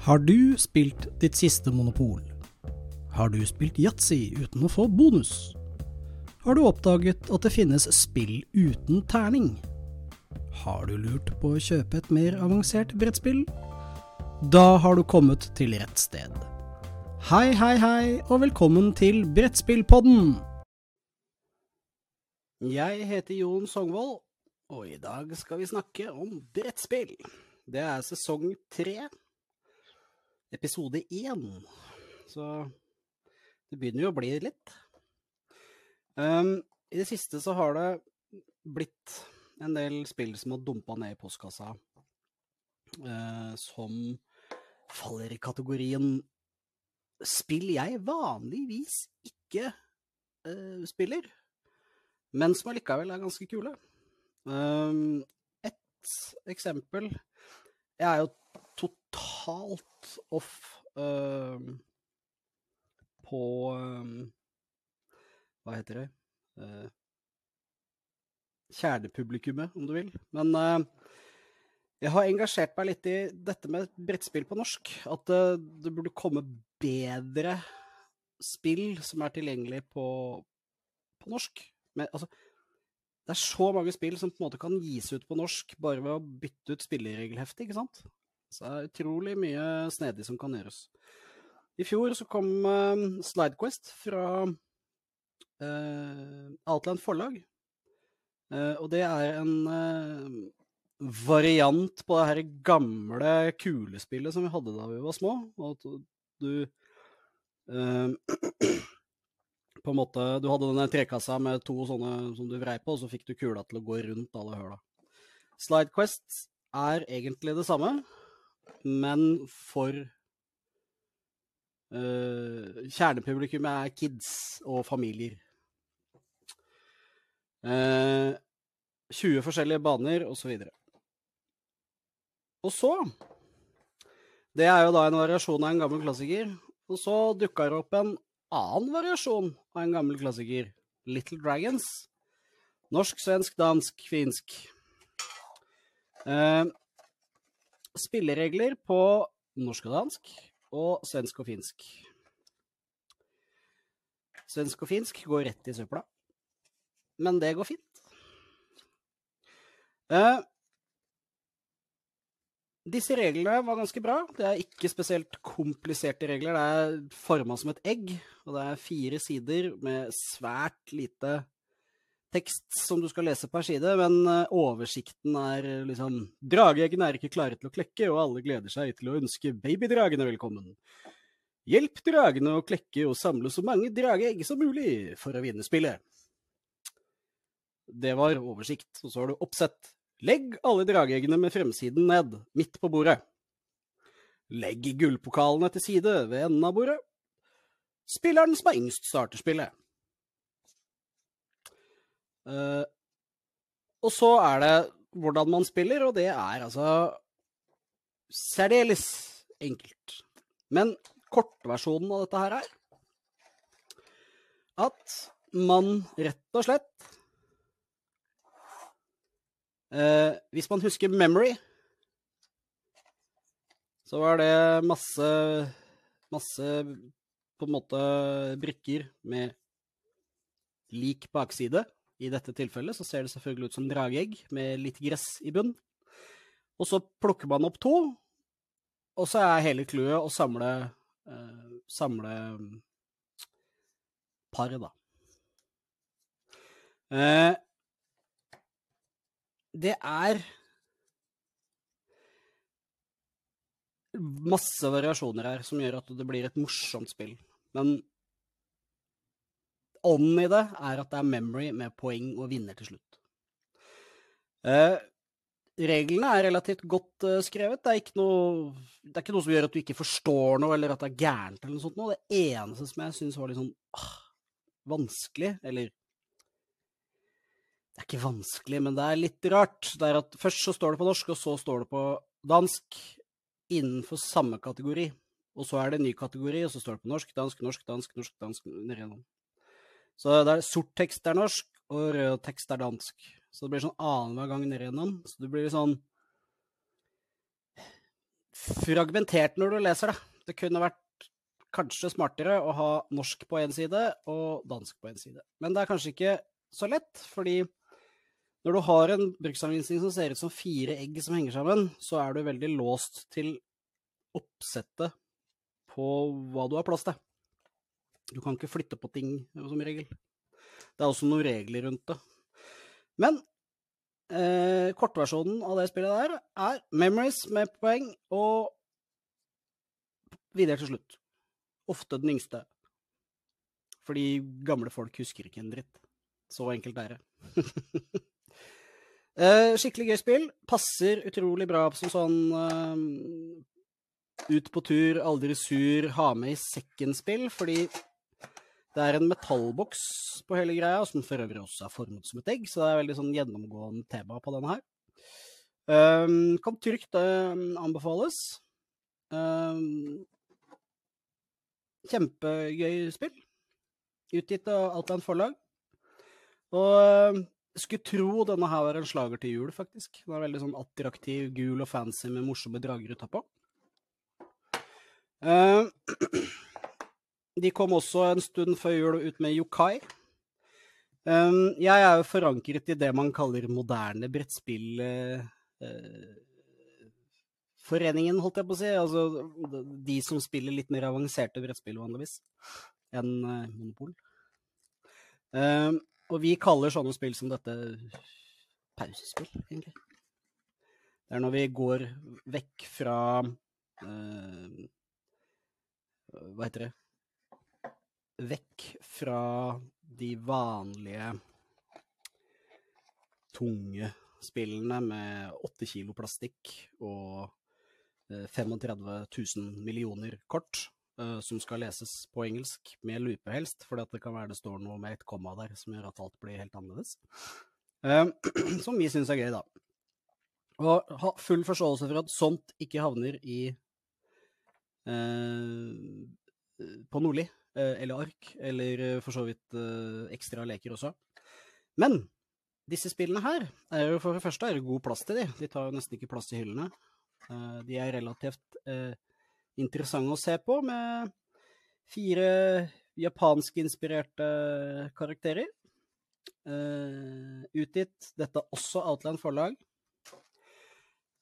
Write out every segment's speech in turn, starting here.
Har du spilt ditt siste monopol? Har du spilt yatzy uten å få bonus? Har du oppdaget at det finnes spill uten terning? Har du lurt på å kjøpe et mer avansert brettspill? Da har du kommet til rett sted. Hei, hei, hei, og velkommen til Brettspillpodden! Jeg heter Jon Songvold, og i dag skal vi snakke om brettspill. Det er sesong tre, episode én. Så det begynner jo å bli litt. Um, I det siste så har det blitt en del spill som har dumpa ned i postkassa, uh, som faller i kategorien spill jeg vanligvis ikke uh, spiller, men som allikevel er ganske kule. Um, et eksempel Jeg er jo totalt off um, på um, Hva heter det? Uh, kjernepublikummet, om du vil. Men uh, jeg har engasjert meg litt i dette med brettspill på norsk. At uh, det burde komme bedre spill som er tilgjengelig på, på norsk. Men, altså, det er så mange spill som på en måte kan gis ut på norsk bare ved å bytte ut spilleregelheftet, ikke sant? Så det er utrolig mye snedig som kan gjøres. I fjor så kom uh, Slidequest fra Outland forlag. Uh, og det er en variant på det her gamle kulespillet som vi hadde da vi var små. Og at du på en måte, Du hadde denne trekassa med to sånne som du vrei på, og så fikk du kula til å gå rundt alle høla. Slidequest er egentlig det samme, men for uh, Kjernepublikummet er kids og familier. Uh, 20 forskjellige baner, osv. Og, og så Det er jo da en variasjon av en gammel klassiker. Og så dukka det opp en annen variasjon av en gammel klassiker, Little Dragons. Norsk, svensk, dansk, finsk. Eh, spilleregler på norsk og dansk, og svensk og finsk. Svensk og finsk går rett i søpla, men det går fint. Eh, disse reglene var ganske bra. Det er ikke spesielt kompliserte regler. Det er forma som et egg, og det er fire sider med svært lite tekst som du skal lese per side, men oversikten er liksom Drageeggene er ikke klare til å klekke, og alle gleder seg til å ønske babydragene velkommen. Hjelp dragene å klekke og samle så mange drageegg som mulig for å vinne spillet. Det var oversikt. Og så har du oppsett. Legg alle drageeggene med fremsiden ned, midt på bordet. Legg gullpokalene til side ved enden av bordet. Spilleren som er yngst, starter spillet. Uh, og så er det hvordan man spiller, og det er altså særdeles enkelt. Men kortversjonen av dette her er at man rett og slett Eh, hvis man husker Memory, så var det masse Masse på en måte brikker med lik bakside. I dette tilfellet så ser det selvfølgelig ut som drageegg med litt gress i bunn. Og så plukker man opp to, og så er hele clouet å samle eh, Samle paret, da. Eh, det er masse variasjoner her som gjør at det blir et morsomt spill. Men ånden i det er at det er memory med poeng og vinner til slutt. Eh, reglene er relativt godt eh, skrevet. Det er, noe, det er ikke noe som gjør at du ikke forstår noe, eller at det er gærent eller noe sånt. Noe. Det eneste som jeg syns var litt sånn ah, vanskelig, eller det er ikke vanskelig, men det er litt rart. Det er at Først så står det på norsk, og så står det på dansk innenfor samme kategori. Og så er det en ny kategori, og så står det på norsk, dansk, norsk, dansk, norsk, dansk nedigjennom. Så det er sort tekst er norsk, og rød tekst er dansk. Så det blir sånn annenhver gang ned igjennom. Så det blir sånn fragmentert når du leser det. Det kunne vært kanskje smartere å ha norsk på én side og dansk på én side. Men det er kanskje ikke så lett, fordi når du har en bruksanvisning som ser ut som fire egg som henger sammen, så er du veldig låst til oppsettet på hva du har plass til. Du kan ikke flytte på ting som regel. Det er også noen regler rundt det. Men eh, kortversjonen av det spillet der er Memories med poeng og videre til slutt. Ofte den yngste. Fordi gamle folk husker ikke en dritt. Så enkelt er det. eh, skikkelig gøy spill. Passer utrolig bra som sånn eh, ut på tur, aldri sur, ha med i sekken-spill, fordi det er en metallboks på hele greia, som for øvrig også er formet som et egg, så det er veldig sånn gjennomgående tema på denne her. Um, kan trygt uh, anbefales. Um, kjempegøy spill. Utgitt av Outland forlag. Og uh, skulle tro denne her var en slager til jul, faktisk. Den er veldig sånn attraktiv, gul og fancy med morsomme drager utapå. Uh, de kom også en stund før jul ut med Yokai. Um, jeg er jo forankret i det man kaller moderne brettspill... uh, holdt jeg på å si. Altså de som spiller litt mer avanserte brettspill vanligvis enn uh, Monopol. Um, og vi kaller sånne spill som dette pausespill, egentlig. Det er når vi går vekk fra uh, Hva heter det? Vekk fra de vanlige tunge spillene med 8 kilo plastikk og 35 000 millioner kort uh, som skal leses på engelsk, med lupe helst, fordi det kan være det står noe med et komma der som gjør at alt blir helt annerledes. Uh, som vi syns er gøy, da. Og ha full forståelse for at sånt ikke havner i eh, på Nordli eller ark, eller for så vidt ekstra leker også. Men disse spillene her er jo for det første er det god plass til de. De tar jo nesten ikke plass i hyllene. De er relativt interessante å se på, med fire japanskinspirerte karakterer. Utgitt. Dette er også Outland forlag.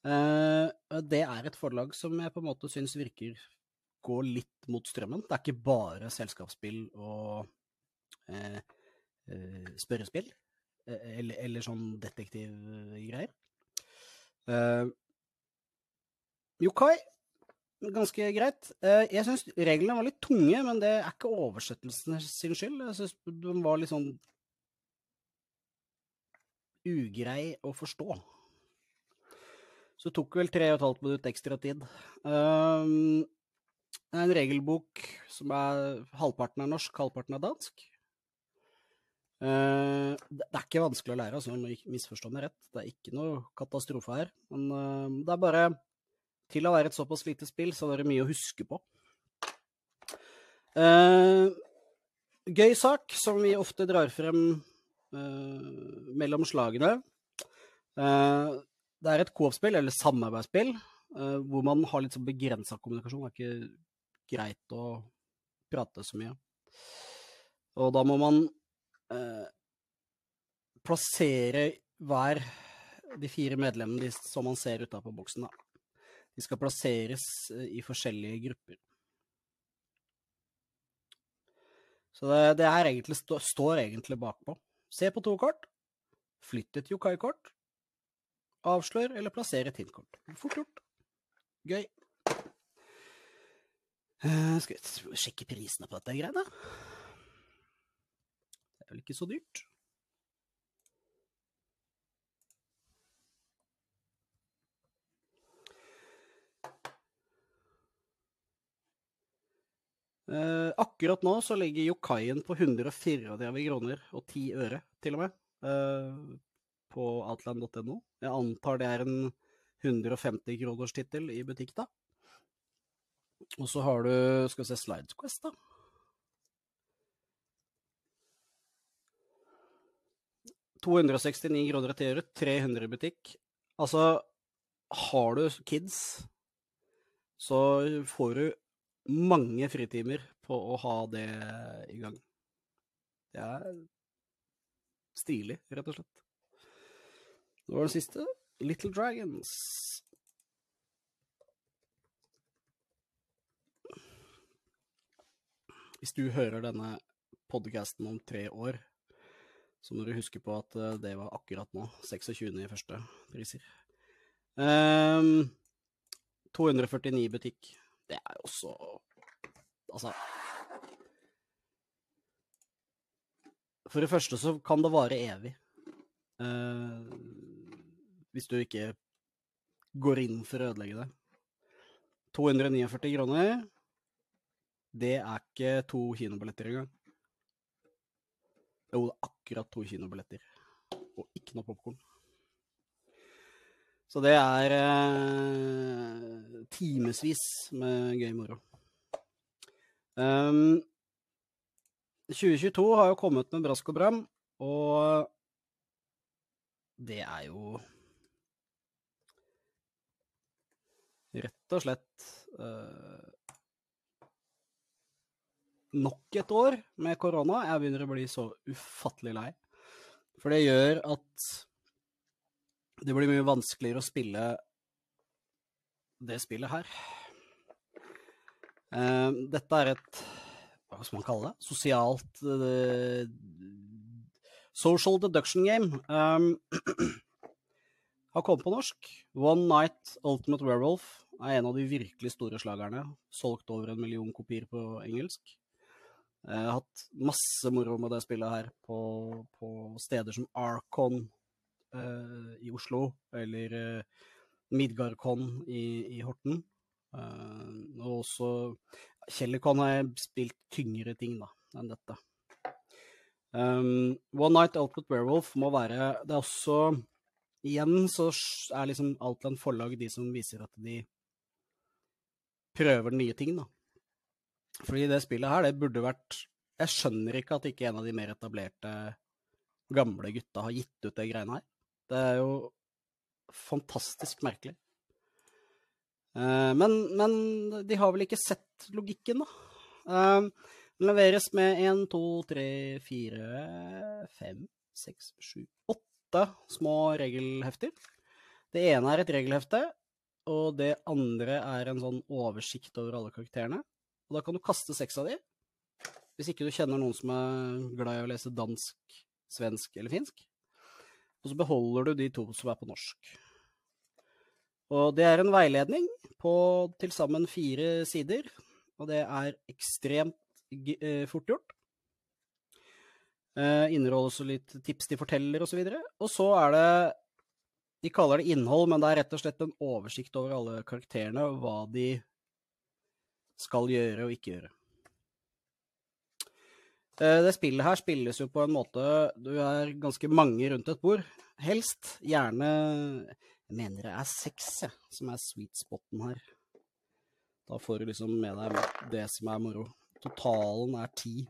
Det er et forlag som jeg på en måte syns virker gå litt mot strømmen. Det er ikke bare selskapsspill og eh, spørrespill, eller, eller, sånn detektivgreier. Yokai ganske greit. Eh, jeg syns reglene var litt tunge, men det er ikke oversettelsen sin skyld. Jeg syns de var litt sånn ugrei å forstå. Så det tok vel tre og et halvt minutt ekstra tid. Um, det er en regelbok som er halvparten er norsk, halvparten er dansk. Uh, det er ikke vanskelig å lære, altså, misforstå meg rett. Det er ikke noe katastrofe her. Men uh, det er bare til å være et såpass lite spill, så er det mye å huske på. Uh, gøy sak som vi ofte drar frem mellom slagene. Det er et coop-spill, eller samarbeidsspill, hvor man har litt sånn begrensa kommunikasjon. Det er ikke greit å prate så mye. Og da må man plassere hver de fire medlemmene som man ser utapå boksen. da. De skal plasseres eh, i forskjellige grupper. Så det, det egentlig, står egentlig bakpå. Se på to kort. Flytt et yokai-kort. Avslør eller plassere et hint-kort. Fort gjort. Gøy. Uh, skal vi sjekke prisene på dette greiene? Det er vel ikke så dyrt? Uh, akkurat nå så ligger yokaien på 134 kroner og 10 øre, til og med, uh, på outland.no. Jeg antar det er en 150 kroners tittel i butikk, da. Og så har du Skal vi se Slidesquest, da. «269 kroner 10 øre, 300 i butikk. Altså, har du kids så får du mange fritimer på å ha det i gang. Det er stilig, rett og slett. Det var den siste. Little Dragons. Hvis du hører denne podcasten om tre år, så må du huske på at eh, det var akkurat nå. 26. i første priser. Um, 249 butikk. Det er jo også Altså For det første så kan det vare evig. Uh, hvis du ikke går inn for å ødelegge det. 249 kroner, det er ikke to kinobilletter engang. Jo, det er akkurat to kinobilletter. Og ikke noe popkorn. Så det er eh, timevis med gøy moro. Um, 2022 har jo kommet med brask og bram, og det er jo rett og slett uh, nok et år med korona. Jeg begynner å bli så ufattelig lei. For det gjør at det blir mye vanskeligere å spille det spillet her. Uh, dette er et Hva skal man kalle det? Sosialt uh, Social deduction game. Um, har kommet på norsk. One Night Ultimate Werewolf er en av de virkelig store slagerne. Solgt over en million kopier på engelsk. Jeg har hatt masse moro med det spillet her på, på steder som Arcon eh, i Oslo, eller eh, Midgardcon i, i Horten. Eh, og også Kjellercon har jeg spilt tyngre ting da, enn dette. Um, One Night Ultimate Werewolf må være Det er også Igjen så er liksom Altland forlag de som viser at de prøver nye ting, da. Fordi det spillet her, det burde vært Jeg skjønner ikke at ikke en av de mer etablerte gamle gutta har gitt ut det greiene her. Det er jo fantastisk merkelig. Uh, men, men, de har vel ikke sett logikken, da. Uh, den leveres med én, to, tre, fire, fem, seks, sju, åtte små regelhefter. Det ene er et regelhefte, og det andre er en sånn oversikt over alle karakterene. Og da kan du kaste seks av de. Hvis ikke du kjenner noen som er glad i å lese dansk, svensk eller finsk. Og så beholder du de to som er på norsk. Og det er en veiledning på til sammen fire sider. Og det er ekstremt eh, fort gjort. Eh, inneholder også litt tips til forteller osv. Og, så og så er det De kaller det innhold, men det er rett og slett en oversikt over alle karakterene og hva de skal gjøre og ikke gjøre. Eh, det spillet her spilles jo på en måte Du er ganske mange rundt et bord. Helst gjerne Jeg mener det er seks, som er sweet spoten her. Da får du liksom med deg det som er moro. Totalen er ti.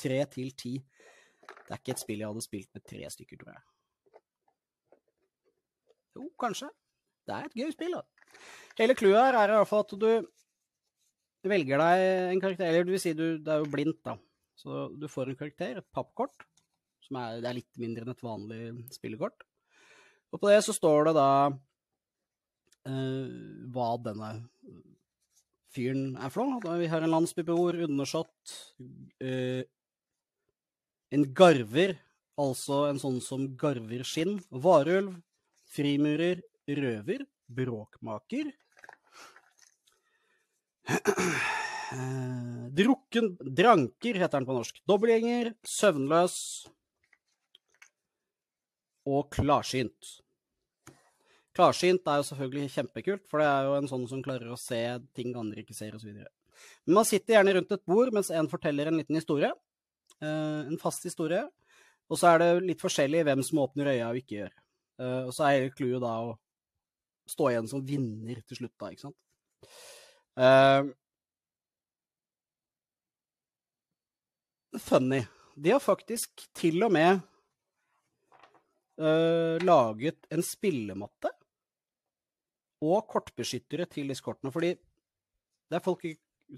Tre til ti. Det er ikke et spill jeg hadde spilt med tre stykker, tror jeg. Jo, kanskje. Det er et gøy spill, da. Hele clouet her er i hvert fall at du velger deg en karakter, eller du vil si du, det er jo blindt, da. Så du får en karakter, et pappkort, som er, er litt mindre enn et vanlig spillekort. Og på det så står det da uh, hva denne fyren er for noe. Vi har en landsbyboer, undersått, uh, en garver, altså en sånn som garver skinn, varulv, frimurer, røver, bråkmaker, Eh, drukken Dranker heter den på norsk. Dobbeltgjenger, søvnløs og klarsynt. Klarsynt er jo selvfølgelig kjempekult, for det er jo en sånn som klarer å se ting andre ikke ser, osv. Men man sitter gjerne rundt et bord mens en forteller en liten historie. Eh, en fast historie. Og så er det litt forskjellig hvem som åpner øya og ikke gjør. Eh, og så er hele clouet da å stå igjen som vinner til slutt, da, ikke sant. Uh, funny. De har faktisk til og med uh, laget en spillematte og kortbeskyttere til disse kortene. Fordi Det er folk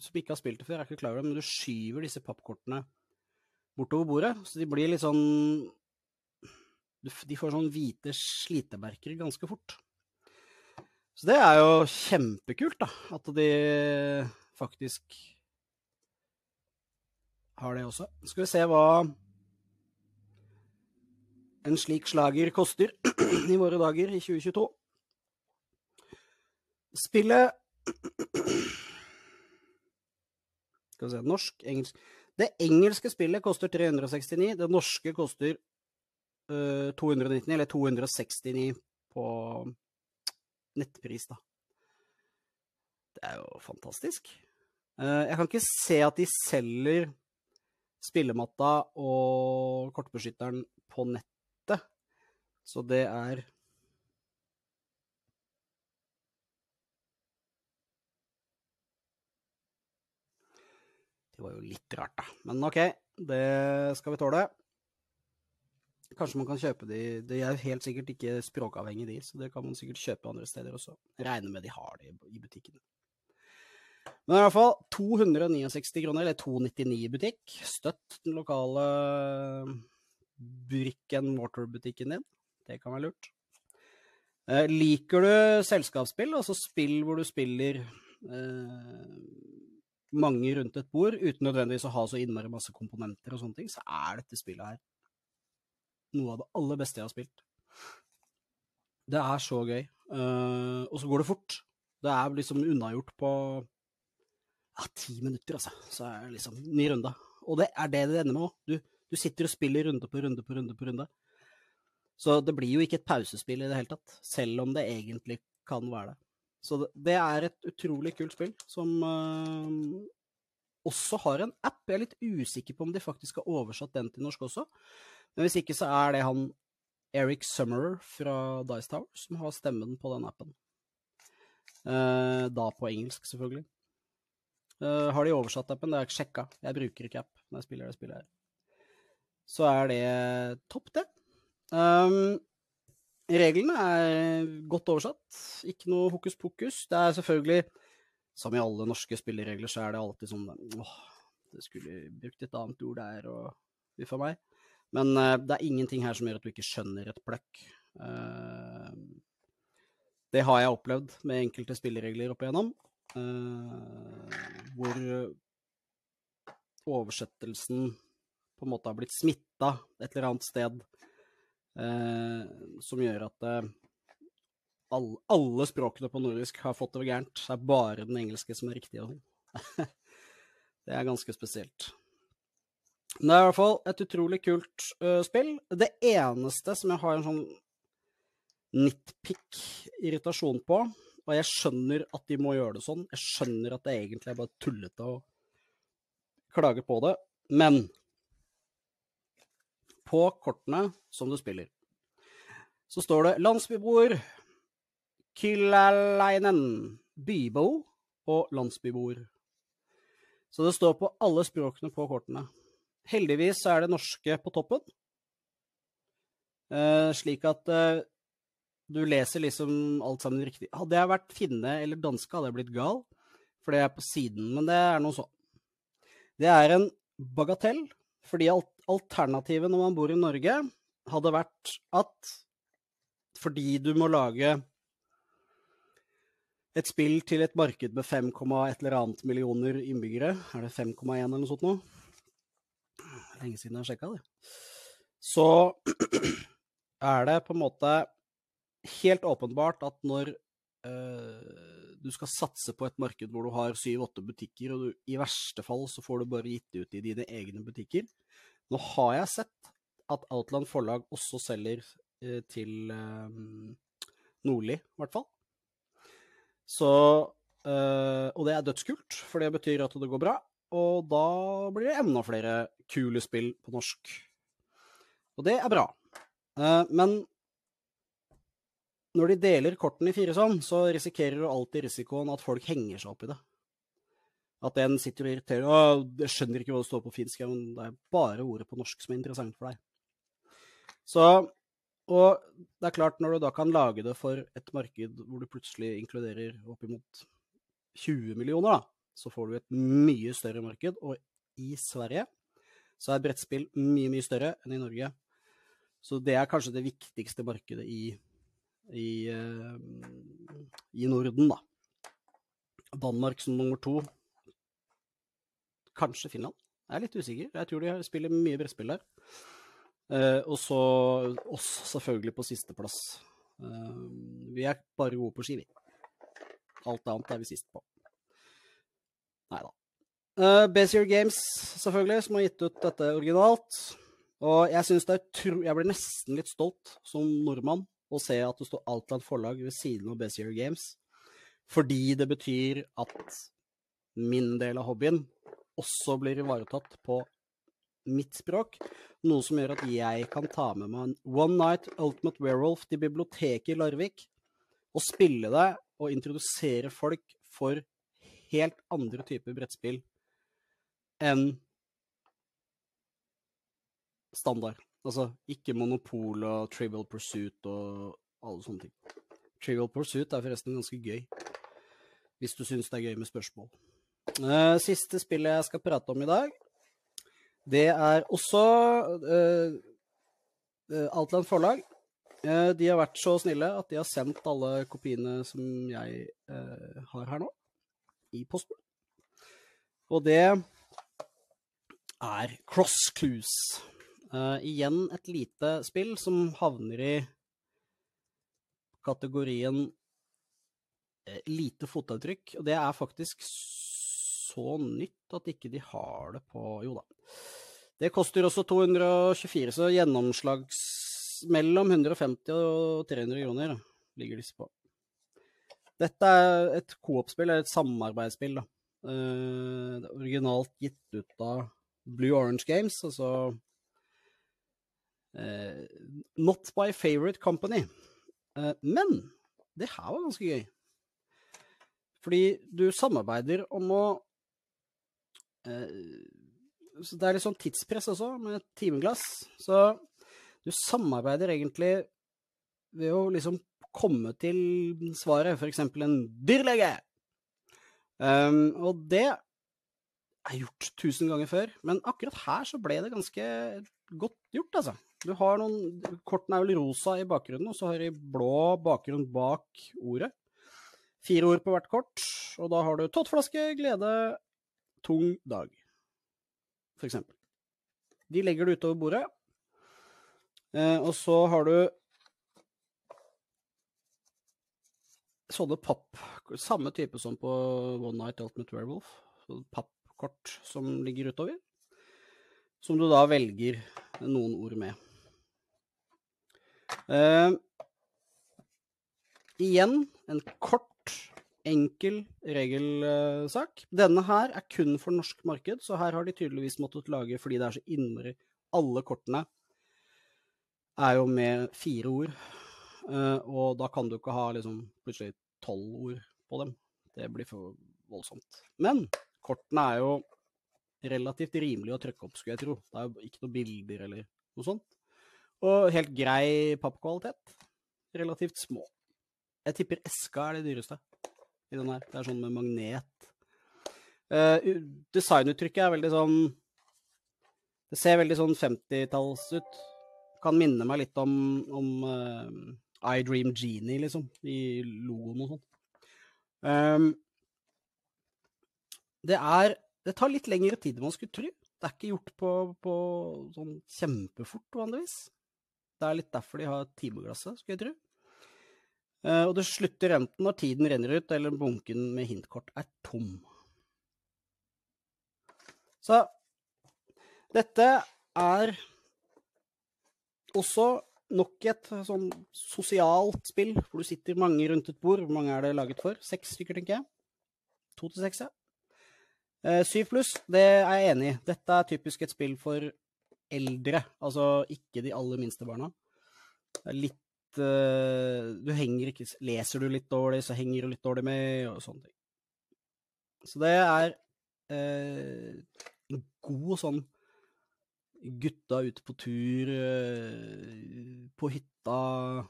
som ikke har spilt det før, er ikke klar over det, men du skyver disse pappkortene bortover bordet, så de blir litt sånn De får sånn hvite slitemerker ganske fort. Så det er jo kjempekult, da, at de faktisk har det også. Skal vi se hva en slik slager koster i våre dager i 2022. Spillet Skal vi se Norsk, engelsk Det engelske spillet koster 369. Det norske koster uh, 299, eller 269 på nettpris, da. Det er jo fantastisk. Uh, jeg kan ikke se at de selger spillematta og kortbeskytteren på nettet, så det er Det var jo litt rart, da. Men OK, det skal vi tåle. Kanskje man kan kjøpe de De er helt sikkert ikke språkavhengige, de, så det kan man sikkert kjøpe andre steder også. Regner med de har det i butikkene. Men i hvert fall 269 kroner, eller 299 i butikk. Støtt den lokale brick and mortar-butikken din. Det kan være lurt. Eh, liker du selskapsspill, altså spill hvor du spiller eh, mange rundt et bord uten nødvendigvis å ha så innmari masse komponenter og sånne ting, så er dette spillet her noe av det aller beste jeg har spilt. Det er så gøy. Uh, og så går det fort. Det er liksom unnagjort på ja, ti minutter, altså. Så er det liksom ny runde. Og det er det det ender med òg. Du, du, sitter og spiller runde på runde på runde på runde. Så det blir jo ikke et pausespill i det hele tatt, selv om det egentlig kan være det. Så det, er et utrolig kult spill som uh, også har en app. Jeg er litt usikker på om de faktisk har oversatt den til norsk også. Men hvis ikke så er det han Eric Summerer fra Dice Tower som har stemmen på den appen. Uh, da på engelsk, selvfølgelig. Uh, har de oversatt appen? Det har jeg ikke sjekka. Jeg bruker ikke app når jeg spiller det spillet her. Så er det topp, det. Um, reglene er godt oversatt. Ikke noe hokus pokus. Det er selvfølgelig, som i alle norske spilleregler, så er det alltid sånn åh, det skulle brukt et annet ord der, og uff a meg. Men uh, det er ingenting her som gjør at du ikke skjønner et pløkk. Uh, det har jeg opplevd med enkelte spilleregler opp igjennom, uh, hvor oversettelsen på en måte har blitt smitta et eller annet sted, som gjør at alle, alle, språkene på nordisk har fått det gærent. Det er bare den engelske som er riktig. det er ganske spesielt. Det er i hvert fall et utrolig kult uh, spill. Det eneste som jeg har en sånn nitpick-irritasjon på, og jeg skjønner at de må gjøre det sånn, jeg skjønner at det egentlig er bare tullete å klage på det, men på kortene som du spiller, så står det landsbyboer, Killaleinen, bybo og landsbyboer. Så det står på alle språkene på kortene. Heldigvis er det norske på toppen. Uh, slik at uh, du leser liksom alt sammen riktig. Hadde jeg vært finne eller danske, hadde jeg blitt gal, for det er på siden. Men det er noe sånn. Det er en bagatell, fordi alternativet når man bor i Norge, hadde vært at fordi du må lage et spill til et marked med 5, et eller annet millioner innbyggere, er det 5,1 eller noe sånt nå? lenge siden jeg har sjekka det. Så er det på en måte helt åpenbart at når uh, du skal satse på et marked hvor du har syv-åtte butikker, og du, i verste fall så får du bare gitt ut i dine egne butikker Nå har jeg sett at Outland forlag også selger uh, til um, Nordli, i hvert fall. Så uh, Og det er dødskult, for det betyr at det går bra. Og da blir det enda flere kule spill på norsk. Og det er bra. Men når de deler kortene i fire sånn, så risikerer du alltid risikoen at folk henger seg opp i det. At en sitter og irriterer Å, jeg skjønner ikke hva det står på finsk, men det er bare ordet på norsk som er interessant for deg. Så Og det er klart, når du da kan lage det for et marked hvor du plutselig inkluderer oppimot 20 millioner, da, så får du et mye større marked. Og i Sverige så er brettspill mye, mye større enn i Norge. Så det er kanskje det viktigste markedet i, i, uh, i Norden, da. Danmark som nummer to. Kanskje Finland. Jeg er litt usikker. Jeg tror de spiller mye brettspill der. Uh, og så oss selvfølgelig på sisteplass. Uh, vi er bare gode på ski, vi. Alt annet er vi sist på. Nei da. Uh, Bezier Games, selvfølgelig, som har gitt ut dette originalt. Og jeg syns det er tro... Jeg blir nesten litt stolt som nordmann å se at det står Outland forlag ved siden av Bezier Games. Fordi det betyr at min del av hobbyen også blir ivaretatt på mitt språk. Noe som gjør at jeg kan ta med meg en One Night Ultimate Werewolf til biblioteket i Larvik og spille det og introdusere folk for helt andre typer brettspill enn standard. Altså ikke Monopol og Trivial Pursuit og alle sånne ting. Trivial Pursuit er forresten ganske gøy, hvis du syns det er gøy med spørsmål. Uh, siste spillet jeg skal prate om i dag, det er også uh, Outland forlag. Uh, de har vært så snille at de har sendt alle kopiene som jeg har her nå, i posten. Og det er Cross Clues. Igjen et lite spill som havner i kategorien lite fotavtrykk. Og det er faktisk så nytt at ikke de har det på Jo da. Det koster også 224, så gjennomslags mellom 150 og 300 kroner ligger disse på. Dette er et coop-spill, et samarbeidsspill. da. Uh, originalt gitt ut av Blue Orange Games, altså uh, Not by favorite company. Uh, men det her var ganske gøy. Fordi du samarbeider om å så Det er litt sånn tidspress også, med et timeglass. Så du samarbeider egentlig ved å liksom komme til svaret, f.eks. en dyrlege. Um, og det er gjort tusen ganger før, men akkurat her så ble det ganske godt gjort, altså. Du har noen Kortene er vel rosa i bakgrunnen, og så har de blå bakgrunn bak ordet. Fire ord på hvert kort, og da har du tottflaske, glede, tung dag, eksempel. De legger du utover bordet, eh, og så har du sånne papp Samme type som på One Night Ultimate Werewolf. Pappkort som ligger utover. Som du da velger noen ord med. Uh, igjen en kort, enkel regelsak. Denne her er kun for norsk marked, så her har de tydeligvis måttet lage fordi det er så innmari Alle kortene er jo med fire ord. Uh, og da kan du ikke ha liksom plutselig tolv ord på dem. Det blir for voldsomt. Men kortene er jo relativt rimelig å trykke opp, skulle jeg tro. Det er jo ikke noen bilder eller noe sånt. Og helt grei pappkvalitet. Relativt små. Jeg tipper eska er det dyreste i den her. Det er sånn med magnet. Uh, designuttrykket er veldig sånn Det ser veldig sånn 50-talls ut. Kan minne meg litt om, om uh, I Dream Genie, liksom, i logoen og sånn. Um, det er Det tar litt lengre tid enn man skulle tro. Det er ikke gjort på, på sånn kjempefort, vanligvis. Det er litt derfor de har timeglasset, skulle jeg tro. Uh, og det slutter enten når tiden renner ut, eller bunken med hintkort er tom. Så dette er også nok et sånn sosialt spill hvor du sitter mange rundt et bord. Hvor mange er det laget for? Seks stykker, tenker jeg. To til seks, ja. Eh, syv pluss, det er jeg enig i. Dette er typisk et spill for eldre, altså ikke de aller minste barna. Det er litt uh, Du henger ikke Leser du litt dårlig, så henger du litt dårlig med, og sånne ting. Så det er uh, en god sånn gutta ute på tur, eh, på hytta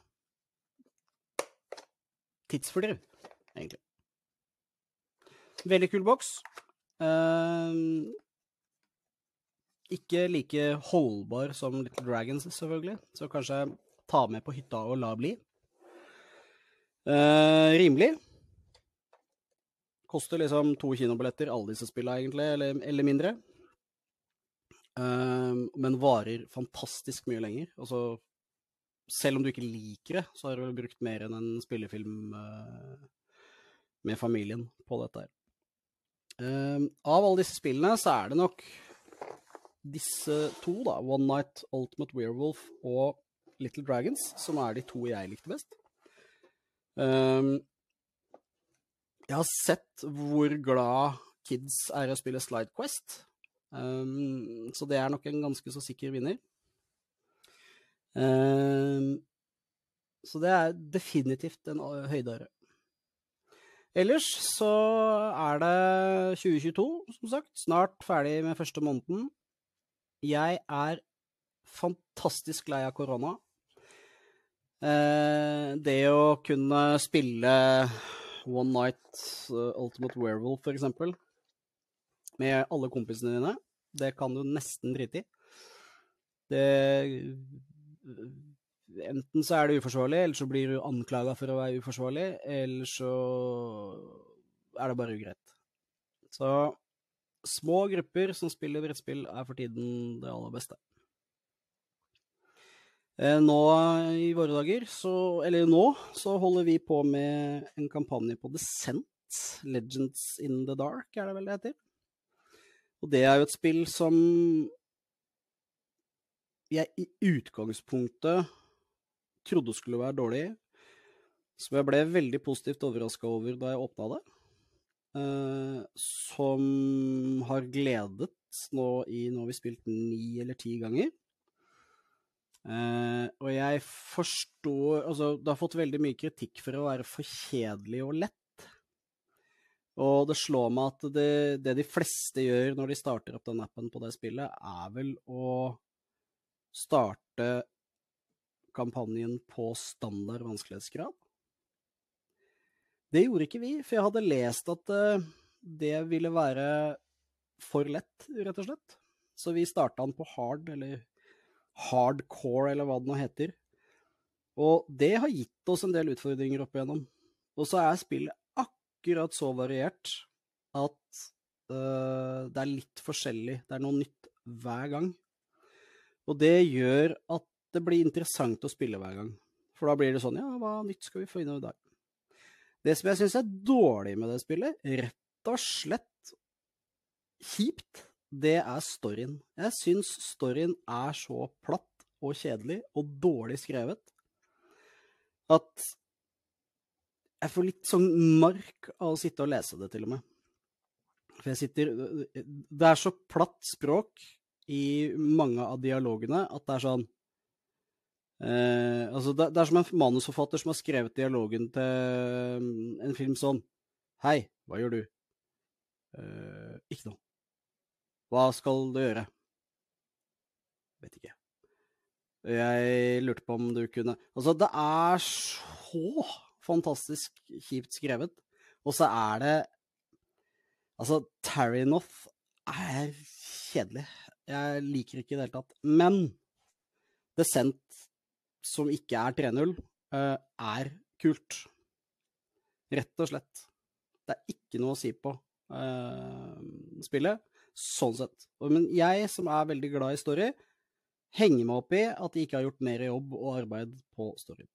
Tidsfordriv, egentlig. veldig kul boks. Eh, ikke like holdbar som Little Dragons, selvfølgelig, så kanskje ta med på hytta og la bli. Eh, rimelig. Koster liksom to kinobilletter, alle disse spillene egentlig, eller, eller mindre. Eh, men varer fantastisk mye lenger. Altså, selv om du ikke liker det, så har du vel brukt mer enn en spillefilm eh, med familien på dette her. Eh, av alle disse spillene så er det nok disse to, da, One Night Ultimate Werewolf og Little Dragons, som er de to jeg likte best. Um, jeg har sett hvor glad kids er å spille Slide Quest, um, så det er nok en ganske så sikker vinner. Um, så det er definitivt en høydare. Ellers så er det 2022, som sagt. Snart ferdig med første måneden. Jeg er fantastisk lei av korona. Eh, det å kunne spille One Night uh, Ultimate Werewolf, for eksempel, med alle kompisene dine, det kan du nesten drite i. Det Enten så er det uforsvarlig, eller så blir du anklaga for å være uforsvarlig, eller så er det bare ugreit. Så små grupper som spiller brettspill, er for tiden det aller beste. Eh, nå i våre dager, så, eller nå, så holder vi på med en kampanje på Descent. Legends in the Dark, er det vel det heter. Og det er jo et spill som jeg i utgangspunktet trodde skulle være dårlig, som jeg ble veldig positivt overraska over da jeg åpna det. Uh, som har gledet nå i Nå har vi spilt ni eller ti ganger. Uh, og jeg forstår Altså, det har fått veldig mye kritikk for å være for kjedelig og lett. Og det slår meg at det, det de fleste gjør når de starter opp den appen på det spillet, er vel å starte kampanjen på standard vanskelighetsgrad. Det gjorde ikke vi, for jeg hadde lest at uh, det ville være for lett, rett og slett. Så vi starta den på hard, eller hardcore, eller hva det nå heter. Og det har gitt oss en del utfordringer opp igjennom. Og så er spillet akkurat så variert at uh, det er litt forskjellig. Det er noe nytt hver gang. Og det gjør at det blir interessant å spille hver gang. For da blir det sånn Ja, hva nytt skal vi få inn i dag? Det som jeg syns er dårlig med det spillet, rett og slett kjipt, det er storyen. Jeg syns storyen er så platt og kjedelig og dårlig skrevet at jeg får litt sånn mark av å sitte og lese det, til og med. For jeg sitter Det er så platt språk i mange av dialogene at det er sånn eh, Altså, det, det, er som en manusforfatter som har skrevet dialogen til en film sånn Hei, hva gjør du? Eh, ikke noe. Hva skal du gjøre? Vet ikke. Jeg lurte på om du kunne Altså, det er så fantastisk kjipt skrevet. Og så er det Altså, Tarinoth er kjedelig. Jeg liker ikke i det hele tatt. Men Descent, som ikke er 3-0, eh, er kult. Rett og slett. Det er ikke noe å si på uh, spillet, sånn sett. Men jeg, som er veldig glad i story, henger meg opp i at de ikke har gjort mer jobb og arbeid på storyen.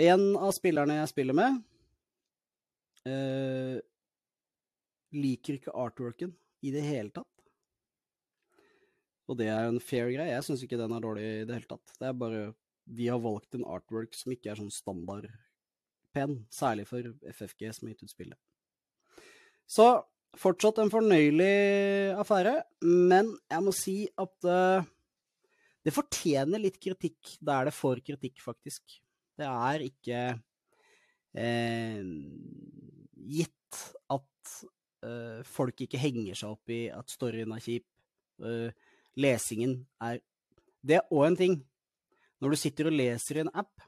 En av spillerne jeg spiller med, eh, liker ikke artworken i det hele tatt. Og det er jo en fair greie. Jeg syns ikke den er dårlig i det hele tatt. Det er bare Vi har valgt en artwork som ikke er sånn standard pen, særlig for FFG som har gitt ut spillet. Så fortsatt en fornøyelig affære, men jeg må si at uh, det fortjener litt kritikk der det får kritikk, faktisk. Det er ikke eh, gitt at uh, folk ikke henger seg opp i at storyen er kjip. Uh, lesingen er Det er òg en ting. Når du sitter og leser i en app,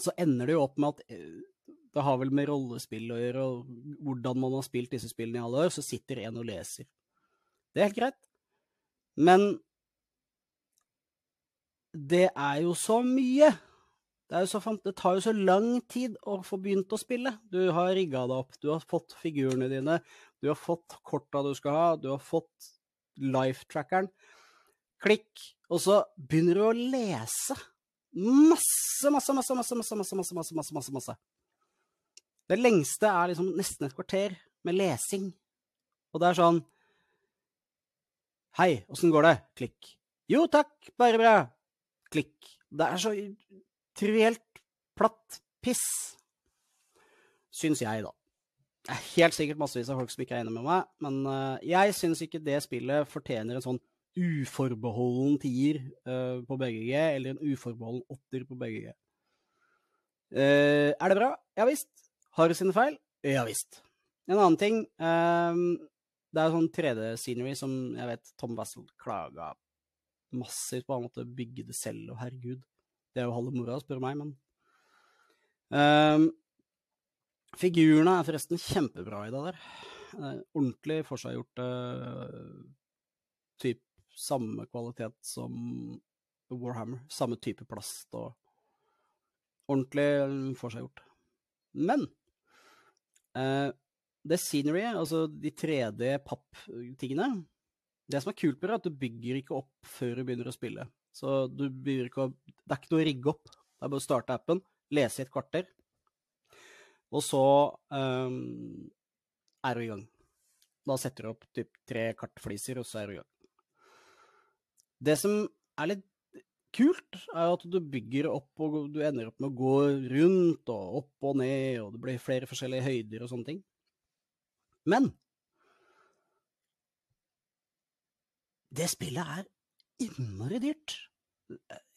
så ender det jo opp med at eh, det har vel med rollespill å gjøre, og hvordan man har spilt disse spillene i alle år, så sitter en og leser. Det er helt greit. Men det er jo så mye. Det, så, det, tar jo så lang tid å få begynt å spille. Du har rigga deg opp, du har fått figurene dine, du har fått korta du skal ha, du har fått life-trackeren. Klikk, og så begynner du å lese. Masse, masse, masse, masse, masse, masse, masse, masse, masse, masse, masse. Det lengste er liksom nesten et kvarter med lesing. Og det er sånn Hei, åssen går det? Klikk. Jo takk, bare bra. Klikk. Det er så trivielt platt piss. Syns jeg, da. Det er helt sikkert massevis av folk som ikke er enig med meg, men uh, jeg syns ikke det spillet fortjener en sånn uforbeholden tier uh, på BGG, eller en uforbeholden åtter på BGG. Eh, er det bra? Ja visst. Har det sine feil? Ja visst. En annen ting um, Det er sånn 3D-scenery som jeg vet Tom Wassel klaga massivt på. Han måtte bygge det selv, og herregud. Det er jo halve moroa, spør meg, men um, Figurene er forresten kjempebra i det der. Ordentlig forseggjort uh, typ samme kvalitet som Warhammer. Samme type plast og ordentlig forseggjort. Men uh, det scenery, altså de 3D-papptingene Det som er kult med det, er at du bygger ikke opp før du begynner å spille. Så du begynner ikke å Det er ikke noe å rigge opp. Det er bare å starte appen, lese i et kvarter, og så um, er du i gang. Da setter du opp typ tre kartfliser, og så er du i gang. Det som er litt kult, er at du bygger opp, og du ender opp med å gå rundt og opp og ned, og det blir flere forskjellige høyder og sånne ting. Men det spillet er innmari dyrt.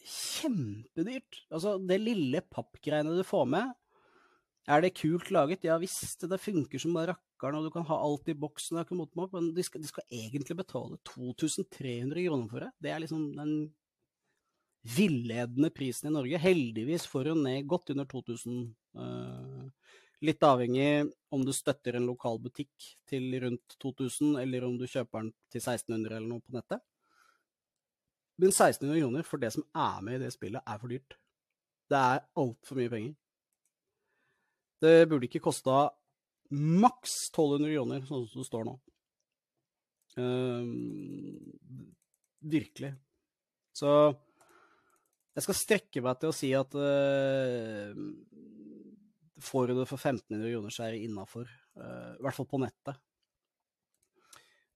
Kjempedyrt. Altså, det lille pappgreiene du får med, er det kult laget? Ja visst, det funker som rakkeren, og du kan ha alt i boksen, men de skal, de skal, egentlig betale 2300 kroner for det. Det er liksom den villedende prisen i Norge. Heldigvis får hun ned godt under 2000. Uh, eh, litt avhengig om du støtter en lokal butikk til rundt 2000, eller om du kjøper den til 1600 eller noe på nettet. Men 1600 kroner for det som er med i det spillet, er for dyrt. Det er altfor mye penger. Det burde ikke kosta maks 1200 kroner, sånn som det står nå. Uh, virkelig. Så jeg skal strekke meg til å si at uh, får du det for 1500 kroner, så er det innafor. Uh, I hvert fall på nettet.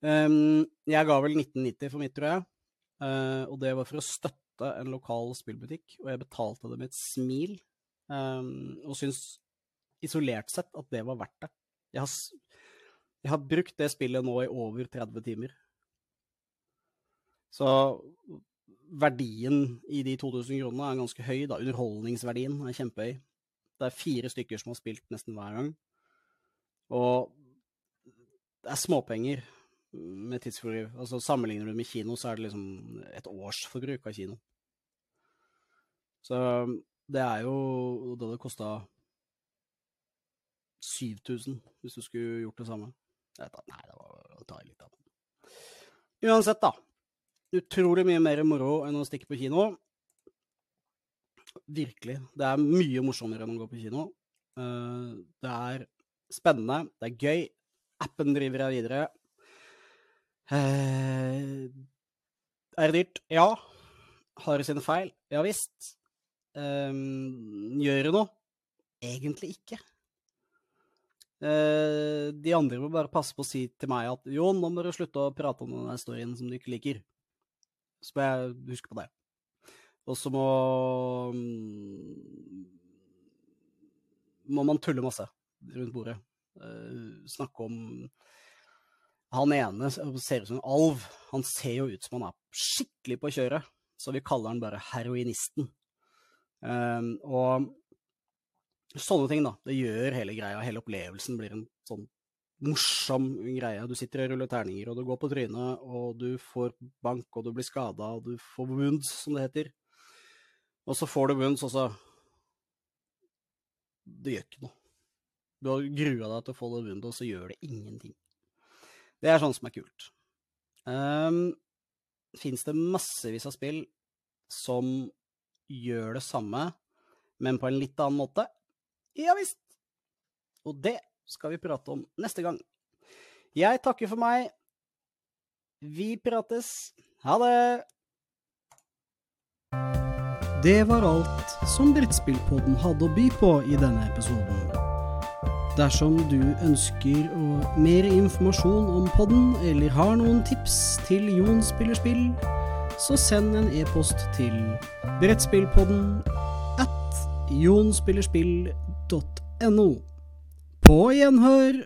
Um, jeg ga vel 1990 for mitt, tror jeg. Uh, og det var for å støtte en lokal spillbutikk, og jeg betalte det med et smil. Um, og syns isolert sett at det var verdt det. Jeg har, jeg har brukt det spillet nå i over 30 timer. Så verdien i de 2000 kronene er ganske høy, da. Underholdningsverdien er kjempehøy. Det er fire stykker som har spilt nesten hver gang. Og det er småpenger med tidsfordriv. Altså, sammenligner du med kino, så er det liksom et årsforbruk av kino. Så det er jo det det kosta 7000 hvis du skulle gjort det samme. Nei, det var å ta litt av det. Uansett, da. Utrolig mye mer moro enn å stikke på kino. Virkelig. Det er mye morsommere enn å gå på kino. Eh, det er spennende, det er gøy. Appen driver jeg videre. Eh, er det dyrt? Ja. Har det sine feil? Ja visst. Eh, gjør det noe? Egentlig ikke. De andre må bare passe på å si til meg at jo, nå må du slutte å prate om den storyen som du ikke liker. Så må jeg huske på det. Og så må mm, må man tulle masse rundt bordet. Uh, snakke om Han ene ser ut som en alv. Han ser jo ut som han er skikkelig på kjøret, så vi kaller han bare heroinisten. Uh, og Sånne ting, da. Det gjør hele greia, hele opplevelsen blir en sånn morsom greie. Du sitter og ruller terninger, og du går på trynet, og du får bank, og du blir skada, og du får wounds, som det heter. Og så får du wounds, og så Det gjør ikke noe. Du har grua deg til å få det rundt, og så gjør det ingenting. Det er sånn som er kult. Um, Fins det massevis av spill som gjør det samme, men på en litt annen måte? Ja visst. Og det skal vi prate om neste gang. Jeg takker for meg. Vi prates. Ha det! Det var alt som Brettspillpodden hadde å by på i denne episoden. Dersom du ønsker mer informasjon om podden, eller har noen tips til Jon spiller spill, så send en e-post til brettspillpodden at jonspillerspill.no. På gjenhør!